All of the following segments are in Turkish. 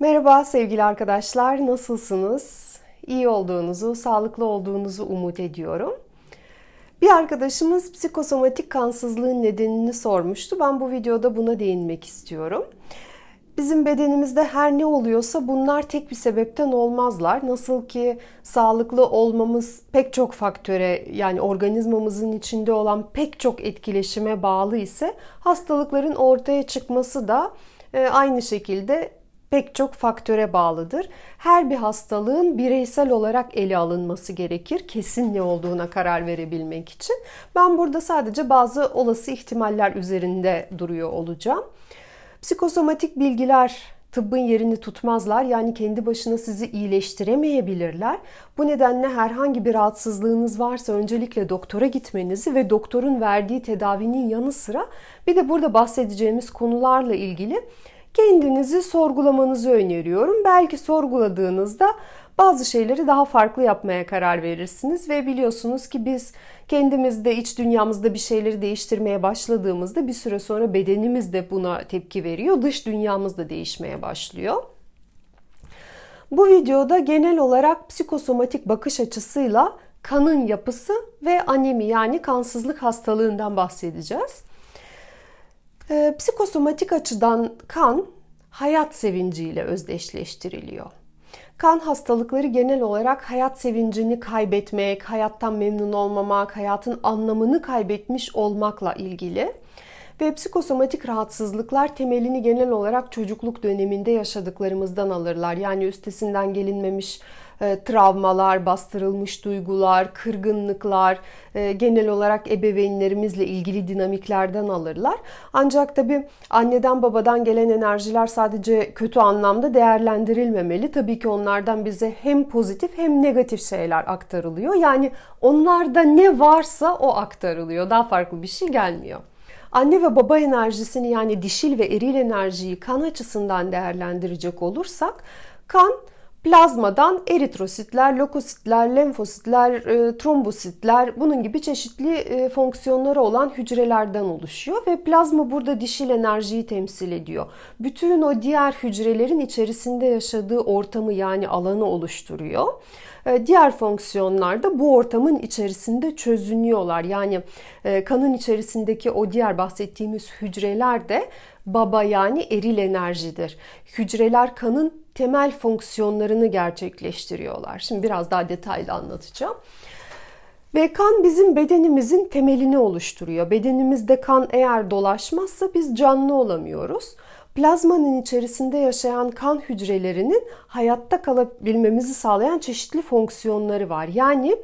Merhaba sevgili arkadaşlar, nasılsınız? İyi olduğunuzu, sağlıklı olduğunuzu umut ediyorum. Bir arkadaşımız psikosomatik kansızlığın nedenini sormuştu. Ben bu videoda buna değinmek istiyorum. Bizim bedenimizde her ne oluyorsa bunlar tek bir sebepten olmazlar. Nasıl ki sağlıklı olmamız pek çok faktöre yani organizmamızın içinde olan pek çok etkileşime bağlı ise hastalıkların ortaya çıkması da e, aynı şekilde pek çok faktöre bağlıdır. Her bir hastalığın bireysel olarak ele alınması gerekir. Kesin ne olduğuna karar verebilmek için. Ben burada sadece bazı olası ihtimaller üzerinde duruyor olacağım. Psikosomatik bilgiler tıbbın yerini tutmazlar. Yani kendi başına sizi iyileştiremeyebilirler. Bu nedenle herhangi bir rahatsızlığınız varsa öncelikle doktora gitmenizi ve doktorun verdiği tedavinin yanı sıra bir de burada bahsedeceğimiz konularla ilgili kendinizi sorgulamanızı öneriyorum. Belki sorguladığınızda bazı şeyleri daha farklı yapmaya karar verirsiniz ve biliyorsunuz ki biz kendimizde, iç dünyamızda bir şeyleri değiştirmeye başladığımızda bir süre sonra bedenimiz de buna tepki veriyor. Dış dünyamız da değişmeye başlıyor. Bu videoda genel olarak psikosomatik bakış açısıyla kanın yapısı ve anemi yani kansızlık hastalığından bahsedeceğiz. E, psikosomatik açıdan kan hayat sevinciyle özdeşleştiriliyor. Kan hastalıkları genel olarak hayat sevincini kaybetmek, hayattan memnun olmamak, hayatın anlamını kaybetmiş olmakla ilgili. Ve psikosomatik rahatsızlıklar temelini genel olarak çocukluk döneminde yaşadıklarımızdan alırlar. Yani üstesinden gelinmemiş e, travmalar, bastırılmış duygular, kırgınlıklar, e, genel olarak ebeveynlerimizle ilgili dinamiklerden alırlar. Ancak tabii anneden babadan gelen enerjiler sadece kötü anlamda değerlendirilmemeli. Tabii ki onlardan bize hem pozitif hem negatif şeyler aktarılıyor. Yani onlarda ne varsa o aktarılıyor. Daha farklı bir şey gelmiyor. Anne ve baba enerjisini yani dişil ve eril enerjiyi kan açısından değerlendirecek olursak kan plazmadan eritrositler, lokositler, lenfositler, e, trombositler bunun gibi çeşitli e, fonksiyonları olan hücrelerden oluşuyor ve plazma burada dişil enerjiyi temsil ediyor. Bütün o diğer hücrelerin içerisinde yaşadığı ortamı yani alanı oluşturuyor. E, diğer fonksiyonlar da bu ortamın içerisinde çözünüyorlar. Yani kanın içerisindeki o diğer bahsettiğimiz hücreler de baba yani eril enerjidir. Hücreler kanın temel fonksiyonlarını gerçekleştiriyorlar. Şimdi biraz daha detaylı anlatacağım. Ve kan bizim bedenimizin temelini oluşturuyor. Bedenimizde kan eğer dolaşmazsa biz canlı olamıyoruz. Plazmanın içerisinde yaşayan kan hücrelerinin hayatta kalabilmemizi sağlayan çeşitli fonksiyonları var. Yani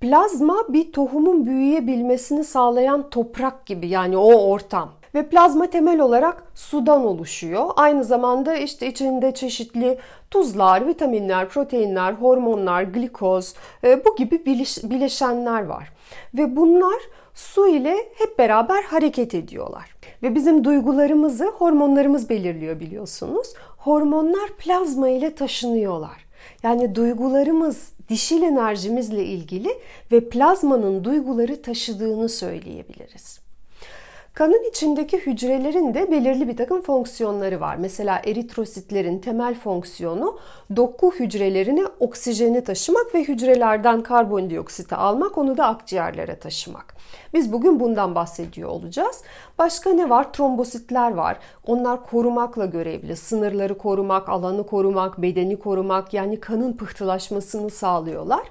plazma bir tohumun büyüyebilmesini sağlayan toprak gibi yani o ortam. Ve plazma temel olarak sudan oluşuyor. Aynı zamanda işte içinde çeşitli tuzlar, vitaminler, proteinler, hormonlar, glikoz e, bu gibi bileşenler var. Ve bunlar su ile hep beraber hareket ediyorlar. Ve bizim duygularımızı hormonlarımız belirliyor biliyorsunuz. Hormonlar plazma ile taşınıyorlar. Yani duygularımız dişil enerjimizle ilgili ve plazmanın duyguları taşıdığını söyleyebiliriz. Kanın içindeki hücrelerin de belirli bir takım fonksiyonları var. Mesela eritrositlerin temel fonksiyonu doku hücrelerine oksijeni taşımak ve hücrelerden karbondioksiti almak, onu da akciğerlere taşımak. Biz bugün bundan bahsediyor olacağız. Başka ne var? Trombositler var. Onlar korumakla görevli. Sınırları korumak, alanı korumak, bedeni korumak yani kanın pıhtılaşmasını sağlıyorlar.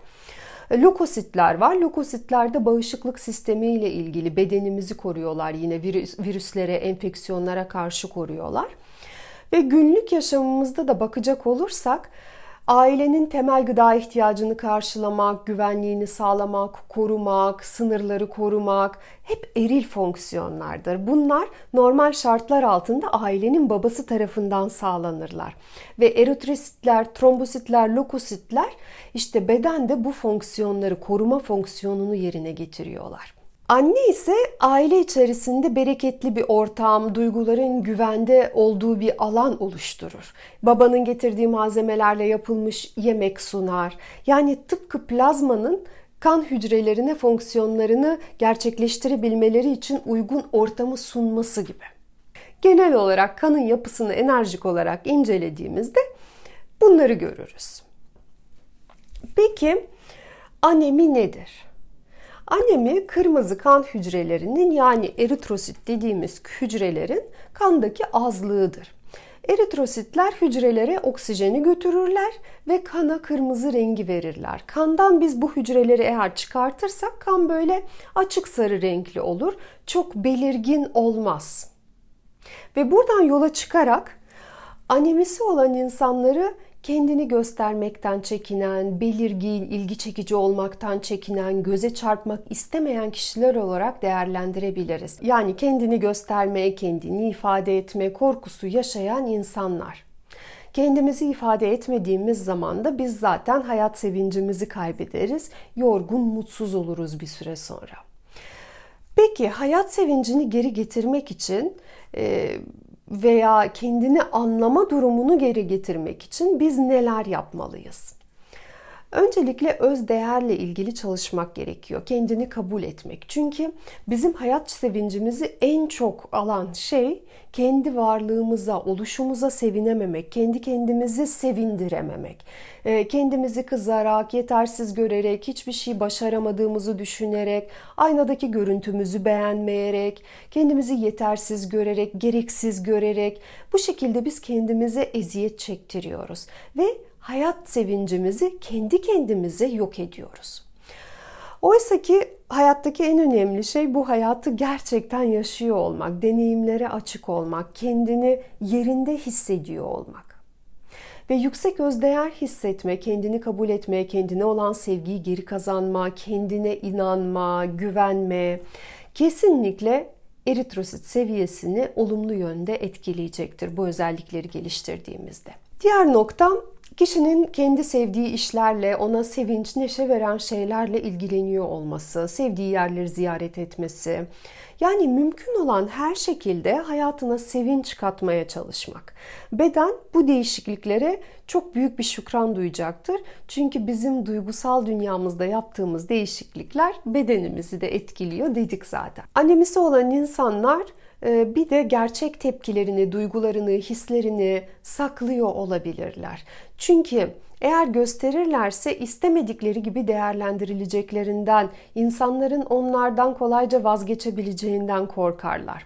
Lokositler var. Lokositler de bağışıklık sistemi ile ilgili bedenimizi koruyorlar. Yine virüs, virüslere, enfeksiyonlara karşı koruyorlar. Ve günlük yaşamımızda da bakacak olursak ailenin temel gıda ihtiyacını karşılamak, güvenliğini sağlamak, korumak, sınırları korumak hep eril fonksiyonlardır. Bunlar normal şartlar altında ailenin babası tarafından sağlanırlar. Ve eritrositler, trombositler, lokositler işte bedende bu fonksiyonları, koruma fonksiyonunu yerine getiriyorlar. Anne ise aile içerisinde bereketli bir ortam, duyguların güvende olduğu bir alan oluşturur. Babanın getirdiği malzemelerle yapılmış yemek sunar. Yani tıpkı plazmanın kan hücrelerine fonksiyonlarını gerçekleştirebilmeleri için uygun ortamı sunması gibi. genel olarak kanın yapısını enerjik olarak incelediğimizde bunları görürüz. Peki anemi nedir? Anemi kırmızı kan hücrelerinin yani eritrosit dediğimiz hücrelerin kandaki azlığıdır. Eritrositler hücrelere oksijeni götürürler ve kana kırmızı rengi verirler. Kandan biz bu hücreleri eğer çıkartırsak kan böyle açık sarı renkli olur. Çok belirgin olmaz. Ve buradan yola çıkarak anemisi olan insanları kendini göstermekten çekinen, belirgin, ilgi çekici olmaktan çekinen, göze çarpmak istemeyen kişiler olarak değerlendirebiliriz. Yani kendini göstermeye, kendini ifade etme korkusu yaşayan insanlar. Kendimizi ifade etmediğimiz zaman da biz zaten hayat sevincimizi kaybederiz. Yorgun, mutsuz oluruz bir süre sonra. Peki hayat sevincini geri getirmek için e, veya kendini anlama durumunu geri getirmek için biz neler yapmalıyız? Öncelikle öz değerle ilgili çalışmak gerekiyor. Kendini kabul etmek. Çünkü bizim hayat sevincimizi en çok alan şey kendi varlığımıza, oluşumuza sevinememek, kendi kendimizi sevindirememek. Ee, kendimizi kızarak, yetersiz görerek, hiçbir şey başaramadığımızı düşünerek, aynadaki görüntümüzü beğenmeyerek, kendimizi yetersiz görerek, gereksiz görerek bu şekilde biz kendimize eziyet çektiriyoruz ve hayat sevincimizi kendi kendimize yok ediyoruz. Oysa ki hayattaki en önemli şey bu hayatı gerçekten yaşıyor olmak, deneyimlere açık olmak, kendini yerinde hissediyor olmak. Ve yüksek özdeğer hissetme, kendini kabul etme, kendine olan sevgiyi geri kazanma, kendine inanma, güvenme kesinlikle eritrosit seviyesini olumlu yönde etkileyecektir bu özellikleri geliştirdiğimizde. Diğer nokta Kişinin kendi sevdiği işlerle, ona sevinç, neşe veren şeylerle ilgileniyor olması, sevdiği yerleri ziyaret etmesi. Yani mümkün olan her şekilde hayatına sevinç katmaya çalışmak. Beden bu değişikliklere çok büyük bir şükran duyacaktır. Çünkü bizim duygusal dünyamızda yaptığımız değişiklikler bedenimizi de etkiliyor dedik zaten. Anemisi olan insanlar ee, bir de gerçek tepkilerini, duygularını, hislerini saklıyor olabilirler. Çünkü eğer gösterirlerse istemedikleri gibi değerlendirileceklerinden, insanların onlardan kolayca vazgeçebileceğinden korkarlar.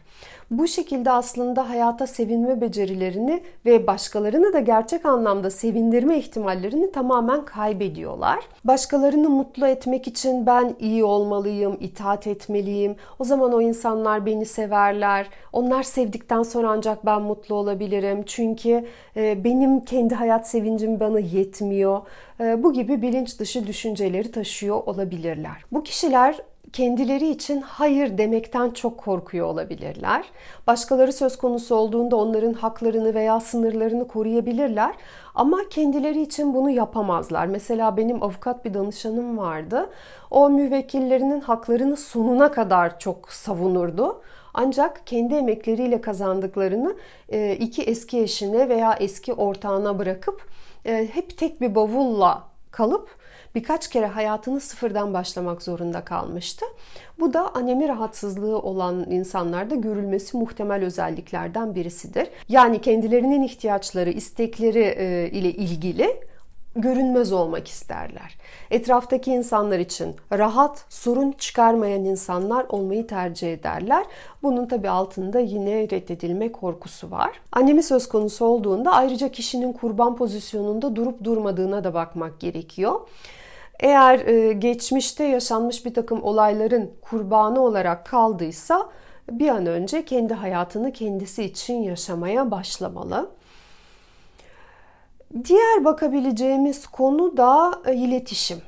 Bu şekilde aslında hayata sevinme becerilerini ve başkalarını da gerçek anlamda sevindirme ihtimallerini tamamen kaybediyorlar. Başkalarını mutlu etmek için ben iyi olmalıyım, itaat etmeliyim. O zaman o insanlar beni severler. Onlar sevdikten sonra ancak ben mutlu olabilirim. Çünkü e, benim kendi hayat sevincim bana yetmiyor. E, bu gibi bilinç dışı düşünceleri taşıyor olabilirler. Bu kişiler kendileri için hayır demekten çok korkuyor olabilirler. Başkaları söz konusu olduğunda onların haklarını veya sınırlarını koruyabilirler ama kendileri için bunu yapamazlar. Mesela benim avukat bir danışanım vardı. O müvekkillerinin haklarını sonuna kadar çok savunurdu. Ancak kendi emekleriyle kazandıklarını e, iki eski eşine veya eski ortağına bırakıp e, hep tek bir bavulla kalıp birkaç kere hayatını sıfırdan başlamak zorunda kalmıştı. Bu da anemi rahatsızlığı olan insanlarda görülmesi muhtemel özelliklerden birisidir. Yani kendilerinin ihtiyaçları, istekleri e, ile ilgili görünmez olmak isterler. Etraftaki insanlar için rahat, sorun çıkarmayan insanlar olmayı tercih ederler. Bunun tabi altında yine reddedilme korkusu var. Annemi söz konusu olduğunda ayrıca kişinin kurban pozisyonunda durup durmadığına da bakmak gerekiyor. Eğer e, geçmişte yaşanmış bir takım olayların kurbanı olarak kaldıysa bir an önce kendi hayatını kendisi için yaşamaya başlamalı. Diğer bakabileceğimiz konu da e, iletişim.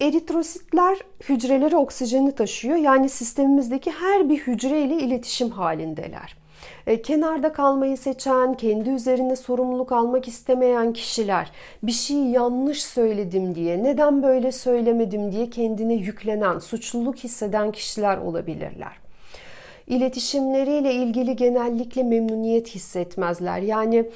Eritrositler hücrelere oksijeni taşıyor. Yani sistemimizdeki her bir hücre ile iletişim halindeler. E, kenarda kalmayı seçen, kendi üzerine sorumluluk almak istemeyen kişiler, bir şeyi yanlış söyledim diye, neden böyle söylemedim diye kendine yüklenen, suçluluk hisseden kişiler olabilirler. İletişimleriyle ilgili genellikle memnuniyet hissetmezler. Yani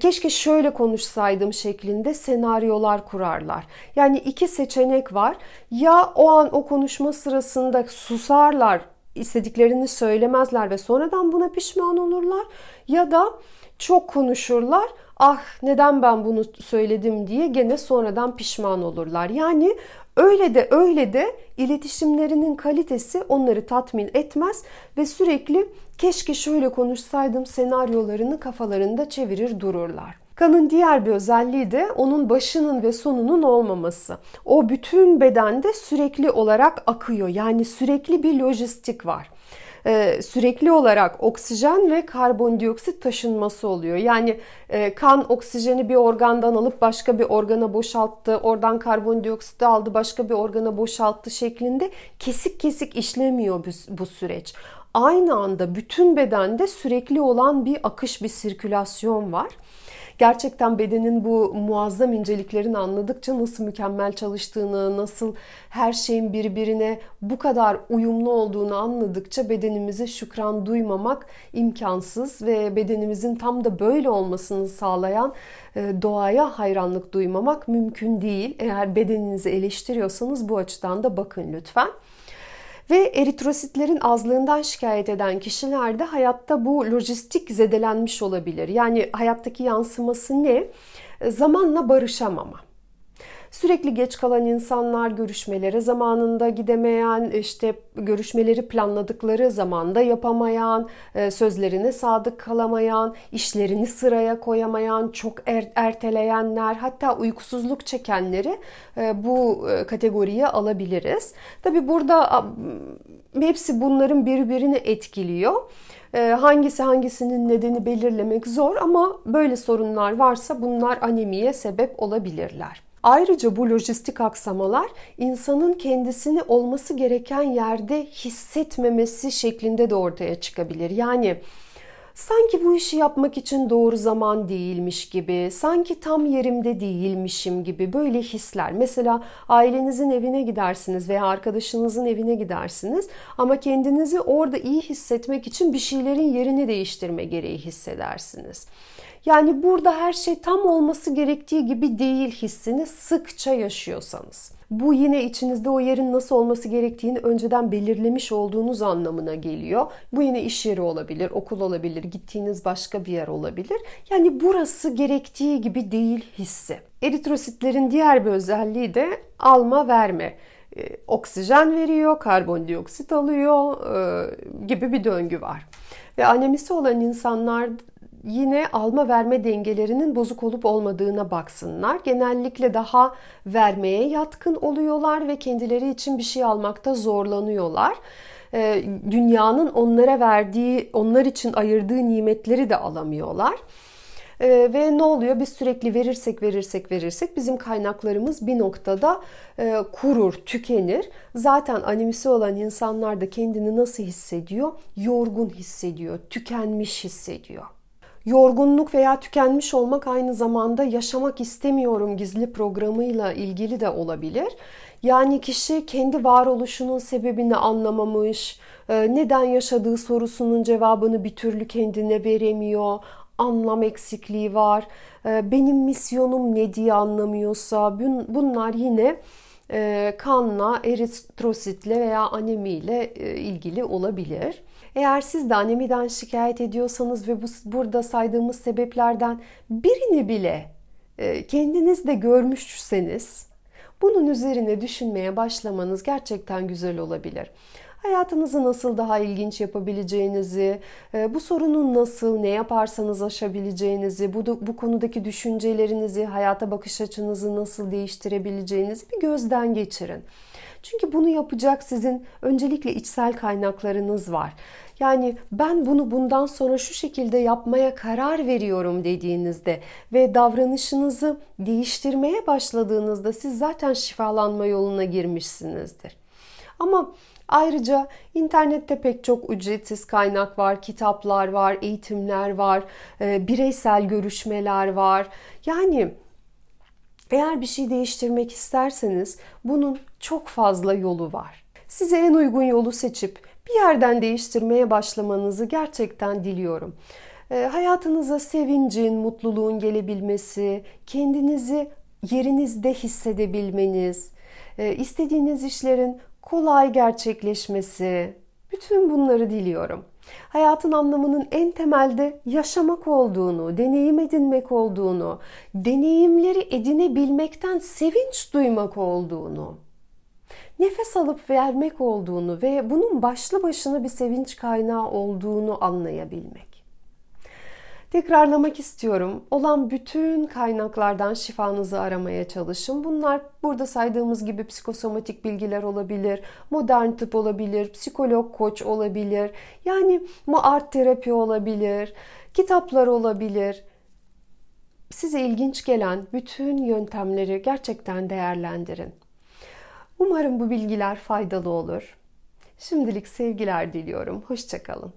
keşke şöyle konuşsaydım şeklinde senaryolar kurarlar. Yani iki seçenek var. Ya o an o konuşma sırasında susarlar, istediklerini söylemezler ve sonradan buna pişman olurlar ya da çok konuşurlar. Ah neden ben bunu söyledim diye gene sonradan pişman olurlar. Yani öyle de öyle de iletişimlerinin kalitesi onları tatmin etmez ve sürekli keşke şöyle konuşsaydım senaryolarını kafalarında çevirir dururlar. Kanın diğer bir özelliği de onun başının ve sonunun olmaması. O bütün bedende sürekli olarak akıyor. Yani sürekli bir lojistik var. Ee, sürekli olarak oksijen ve karbondioksit taşınması oluyor. Yani e, kan oksijeni bir organdan alıp başka bir organa boşalttı, oradan karbondioksit aldı, başka bir organa boşalttı şeklinde kesik kesik işlemiyor bu, bu süreç. Aynı anda bütün bedende sürekli olan bir akış, bir sirkülasyon var gerçekten bedenin bu muazzam inceliklerini anladıkça nasıl mükemmel çalıştığını, nasıl her şeyin birbirine bu kadar uyumlu olduğunu anladıkça bedenimize şükran duymamak imkansız ve bedenimizin tam da böyle olmasını sağlayan e, doğaya hayranlık duymamak mümkün değil. Eğer bedeninizi eleştiriyorsanız bu açıdan da bakın lütfen. Ve eritrositlerin azlığından şikayet eden kişilerde hayatta bu lojistik zedelenmiş olabilir. Yani hayattaki yansıması ne? Zamanla barışamama. Sürekli geç kalan insanlar, görüşmelere zamanında gidemeyen, işte görüşmeleri planladıkları zamanda yapamayan, e, sözlerine sadık kalamayan, işlerini sıraya koyamayan, çok er, erteleyenler, hatta uykusuzluk çekenleri e, bu e, kategoriye alabiliriz. Tabi burada hepsi bunların birbirini etkiliyor. Hangisi hangisinin nedeni belirlemek zor ama böyle sorunlar varsa bunlar anemiye sebep olabilirler. Ayrıca bu lojistik aksamalar insanın kendisini olması gereken yerde hissetmemesi şeklinde de ortaya çıkabilir. Yani sanki bu işi yapmak için doğru zaman değilmiş gibi, sanki tam yerimde değilmişim gibi böyle hisler. Mesela ailenizin evine gidersiniz veya arkadaşınızın evine gidersiniz ama kendinizi orada iyi hissetmek için bir şeylerin yerini değiştirme gereği hissedersiniz. Yani burada her şey tam olması gerektiği gibi değil hissini sıkça yaşıyorsanız. Bu yine içinizde o yerin nasıl olması gerektiğini önceden belirlemiş olduğunuz anlamına geliyor. Bu yine iş yeri olabilir, okul olabilir, gittiğiniz başka bir yer olabilir. Yani burası gerektiği gibi değil hissi. Eritrositlerin diğer bir özelliği de alma verme ee, oksijen veriyor, karbondioksit alıyor e, gibi bir döngü var. Ve anemisi olan insanlar yine alma verme dengelerinin bozuk olup olmadığına baksınlar. Genellikle daha vermeye yatkın oluyorlar ve kendileri için bir şey almakta zorlanıyorlar. Ee, dünyanın onlara verdiği, onlar için ayırdığı nimetleri de alamıyorlar. Ee, ve ne oluyor? Biz sürekli verirsek verirsek verirsek bizim kaynaklarımız bir noktada e, kurur, tükenir. Zaten anemisi olan insanlar da kendini nasıl hissediyor? Yorgun hissediyor, tükenmiş hissediyor. Yorgunluk veya tükenmiş olmak aynı zamanda yaşamak istemiyorum gizli programıyla ilgili de olabilir. Yani kişi kendi varoluşunun sebebini anlamamış, e, neden yaşadığı sorusunun cevabını bir türlü kendine veremiyor, anlam eksikliği var, e, benim misyonum ne diye anlamıyorsa bunlar yine e, kanla, eritrositle veya anemiyle ilgili olabilir. Eğer siz de anemiden şikayet ediyorsanız ve bu burada saydığımız sebeplerden birini bile e, kendiniz de görmüşseniz bunun üzerine düşünmeye başlamanız gerçekten güzel olabilir. Hayatınızı nasıl daha ilginç yapabileceğinizi, e, bu sorunu nasıl, ne yaparsanız aşabileceğinizi, bu, bu konudaki düşüncelerinizi, hayata bakış açınızı nasıl değiştirebileceğinizi bir gözden geçirin. Çünkü bunu yapacak sizin öncelikle içsel kaynaklarınız var. Yani ben bunu bundan sonra şu şekilde yapmaya karar veriyorum dediğinizde ve davranışınızı değiştirmeye başladığınızda siz zaten şifalanma yoluna girmişsinizdir. Ama Ayrıca internette pek çok ücretsiz kaynak var, kitaplar var, eğitimler var, e, bireysel görüşmeler var. Yani eğer bir şey değiştirmek isterseniz bunun çok fazla yolu var. Size en uygun yolu seçip bir yerden değiştirmeye başlamanızı gerçekten diliyorum. E, hayatınıza sevincin, mutluluğun gelebilmesi, kendinizi yerinizde hissedebilmeniz, e, istediğiniz işlerin kolay gerçekleşmesi, Bütün bunları diliyorum. Hayatın anlamının en temelde yaşamak olduğunu, deneyim edinmek olduğunu, deneyimleri edinebilmekten sevinç duymak olduğunu, nefes alıp vermek olduğunu ve bunun başlı başına bir sevinç kaynağı olduğunu anlayabilmek. Tekrarlamak istiyorum. Olan bütün kaynaklardan şifanızı aramaya çalışın. Bunlar burada saydığımız gibi psikosomatik bilgiler olabilir, modern tıp olabilir, psikolog koç olabilir. Yani mu art terapi olabilir, kitaplar olabilir. Size ilginç gelen bütün yöntemleri gerçekten değerlendirin. Umarım bu bilgiler faydalı olur. Şimdilik sevgiler diliyorum. Hoşçakalın.